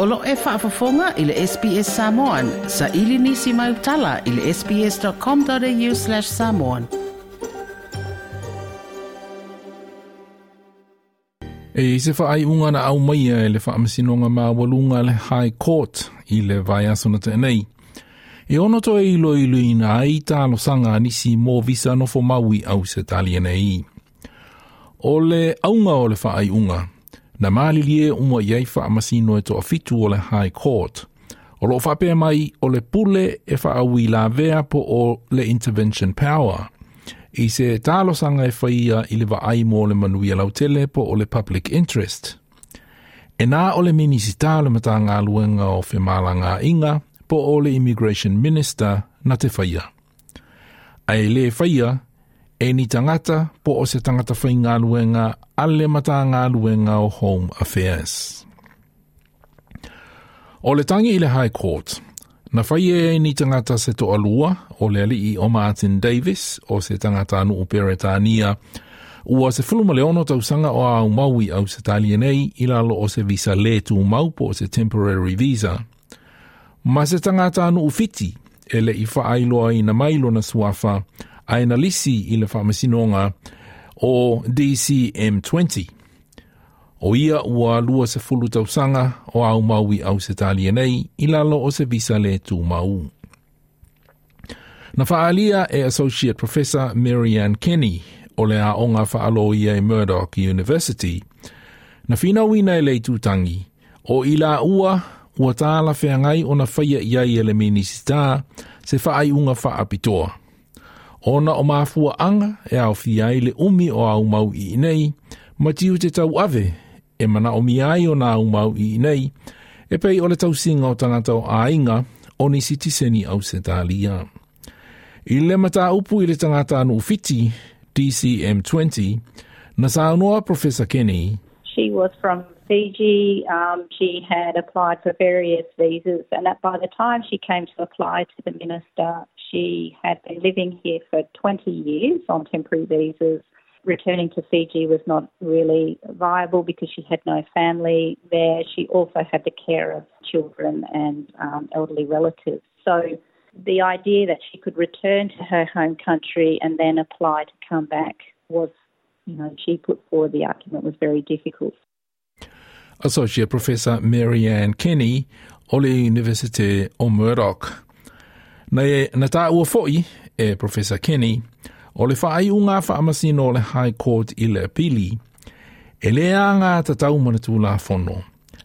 Olo e whaafafonga i le SPS Samoan. Sa ili nisi mai utala i le sps.com.au slash samoan. E se wha ai unga au maia e le whaamasinonga ma walunga le High Court i le vai asuna tēnei. E ono to e ilo ilo ina ai tālo sanga nisi mō visa no fomaui au se tali nei. O le aunga o le wha ai na maalilie umua iai faamasino e toʻafitu o le high court o loo faapea mai o le pule e faaaui lavea po o le intervention power i se talosaga e faia i le vaai mo le manuia lautele po o le public interest e nā o le minisita o le matagaluega o femālagāiga po o le immigration minister na te faia ae lē faia e ni tangata po o se tangata whai ngā luenga ale mata ngā luenga o Home Affairs. O le tangi i le High Court, na whai e ni tangata se to alua o le ali i o Martin Davis o se tangata anu o Peretania, ua se fuluma le ono tausanga o au maui au se talienei nei i lalo o se visa le tu mau po o se temporary visa, ma se tangata anu o fiti, ele i wha ailoa i na mailo na suafa, aina lisi i le whamasinonga o DCM20. O ia ua lua se fulu tausanga o au maui au se talia nei i lalo o se visa le tū mau. Na whaalia e Associate Professor Marianne Kenny o le aonga whaalo ia i e Murdoch University na whinauina e lei tūtangi o ila ua ua tāla whea ngai o na whaia iai ele minisita se whaai unga whaapitoa. Whaapitoa. Ona o mafua anga e au fiai le umi o au mau i nei, ma tiu te tau ave e mana o miai o na au mau i nei, e pei o le tau singa o tangata o ainga o nisi tiseni au se talia. I le mata upu i le tangata anu ufiti, DCM20, na saunoa Professor Kenny. She was from Fiji. Um, she had applied for various visas, and that by the time she came to apply to the minister, She had been living here for 20 years on temporary visas. Returning to Fiji was not really viable because she had no family there. She also had the care of children and um, elderly relatives. So the idea that she could return to her home country and then apply to come back was, you know, she put forward the argument was very difficult. Associate Professor Marianne Kenny, Ole University o Nei, na tā ua fo'i e Professor Kenny, o le whaai unga whaamasino o le High Court i le pili, e le ngā ta tau la whono.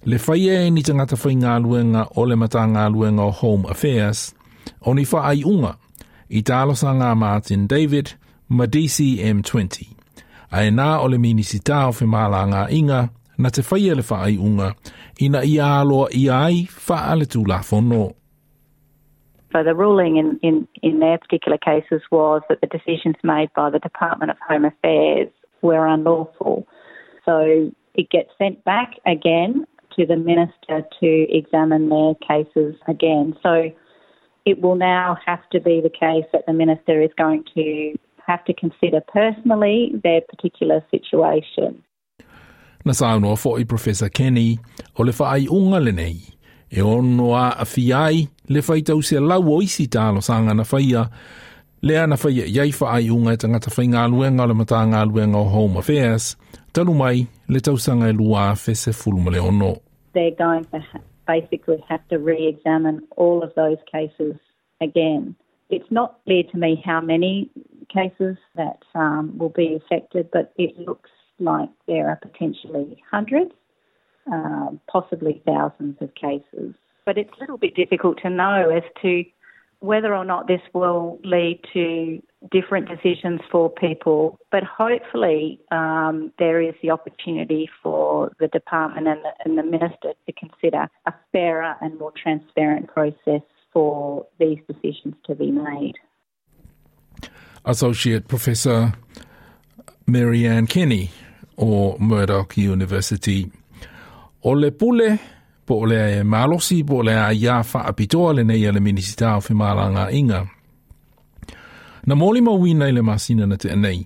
Le whaia e ni tangata whai ngā luenga o le mata ngā luenga o Home Affairs, o ni whaai unga i tālosa ngā Martin David ma DCM20. A e nā o le minisita o whimala ngā inga, na te whaia e le whaai unga, ina i aloa i ai whaale tū la whono. So the ruling in, in, in their particular cases was that the decisions made by the Department of Home Affairs were unlawful. So it gets sent back again to the minister to examine their cases again. So it will now have to be the case that the minister is going to have to consider personally their particular situation. Na whanau Professor Kenny, o le whaai e ono a se lau o isi sanga na le ana iai unga e tangata ngā luenga le mata ngā luenga o Home Affairs talu mai le e lua fulma le ono. They're going to basically have to re-examine all of those cases again. It's not clear to me how many cases that um, will be affected, but it looks like there are potentially hundreds. Uh, possibly thousands of cases. But it's a little bit difficult to know as to whether or not this will lead to different decisions for people. But hopefully, um, there is the opportunity for the department and the, and the minister to consider a fairer and more transparent process for these decisions to be made. Associate Professor Marianne Kenny, or Murdoch University. o le pule po le malosi po le a ia fa le nei le minisita o fi inga. Na moli ma ui nei le masina na te anei.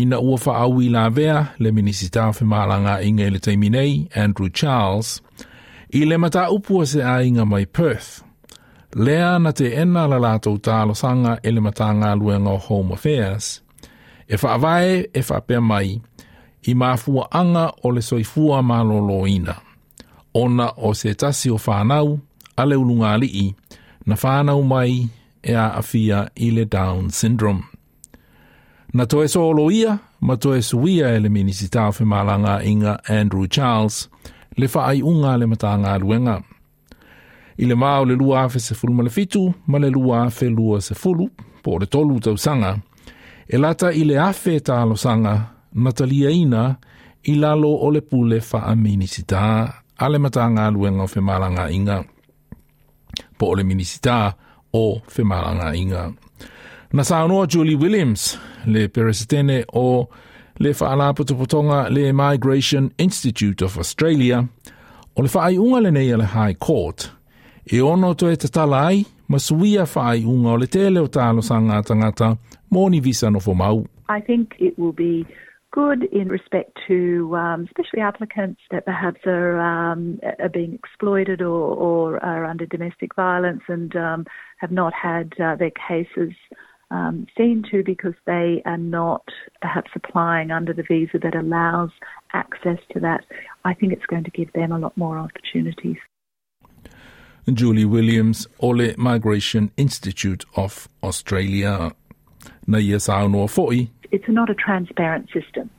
Ina ua fa awi la vea le minisita o fi malanga inga le teiminei, Andrew Charles, i le mata upua se a inga mai Perth. Lea na te ena la lato talo sanga e le mata ngā luenga Home Affairs. E fa avae e fa pe mai, i mafua anga o le soifua maloloina. Ona o se tasi o whanau, ale ulunga alii, na whanau mai e a afia i le Down Syndrome. Na toe so olo ia, ma toe suia e le minisita o whemalanga inga Andrew Charles, le wha ai unga le matanga luenga. I le mao le lua afe se fulu male fitu, ma le lua afe lua se fulu, po le tolu tau sanga, e lata i le afe ta alo sanga, matalia ina i lalo o le pule faaminisitā a le matagaluega o femalagaʻiga po o le minisitā o femalagaʻiga na saunoa julie williams le peresetene o le faalapotopotoga le migration institute of australia o le faaiʻuga lenei a le high court e ono toe tatala ai ma suia faaiʻuga o le tele o talosaga tagata mo ni visa nofo mau I think it will be good in respect to um, especially applicants that perhaps are, um, are being exploited or, or, are under domestic violence and um, have not had uh, their cases um, seen to because they are not perhaps applying under the visa that allows access to that. I think it's going to give them a lot more opportunities. Julie Williams, Ole Migration Institute of Australia. Na it's not a transparent system,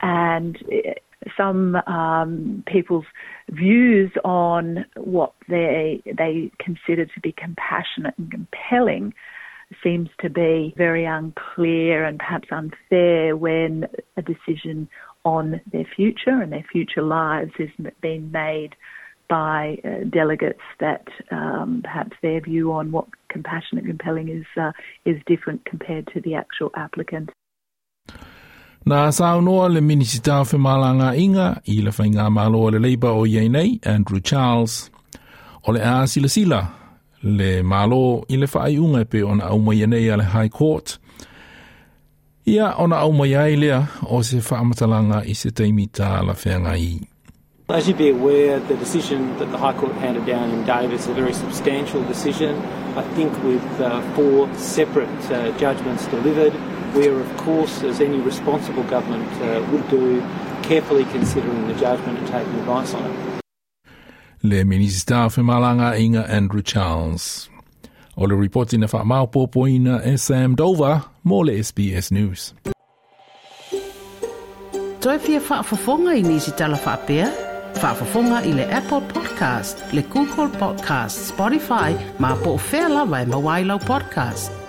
and eh, some um, people's views on what they they consider to be compassionate and compelling seems to be very unclear and perhaps unfair when a decision on their future and their future lives is being made by uh, delegates that um, perhaps their view on what compassionate compelling is uh, is different compared to the actual applicant. Nā sāu noa le minisita o whemālanga inga i le whainga mālo le leiba o iei nei, Andrew Charles. O le a sila le malo i le whaai unga e pe o na aumai nei a le High Court. Ia o na aumai ai lea o se whaamatalanga i se teimita la whenga i. As you'd be aware, the decision that the High Court handed down in Davis is a very substantial decision. I think with uh, four separate uh, judgments delivered, we're, of course, as any responsible government uh, would do, carefully considering the judgment and taking advice on it. Le Minister for Malanga Inga Andrew Charles. All the report ina whamaupo po ina e Sam Dover More SBS News. Toi fia whaafafonga i nisi tala For Whaafafonga i le Apple Podcast, le Google Podcast, Spotify, ma po o whea lawa podcast.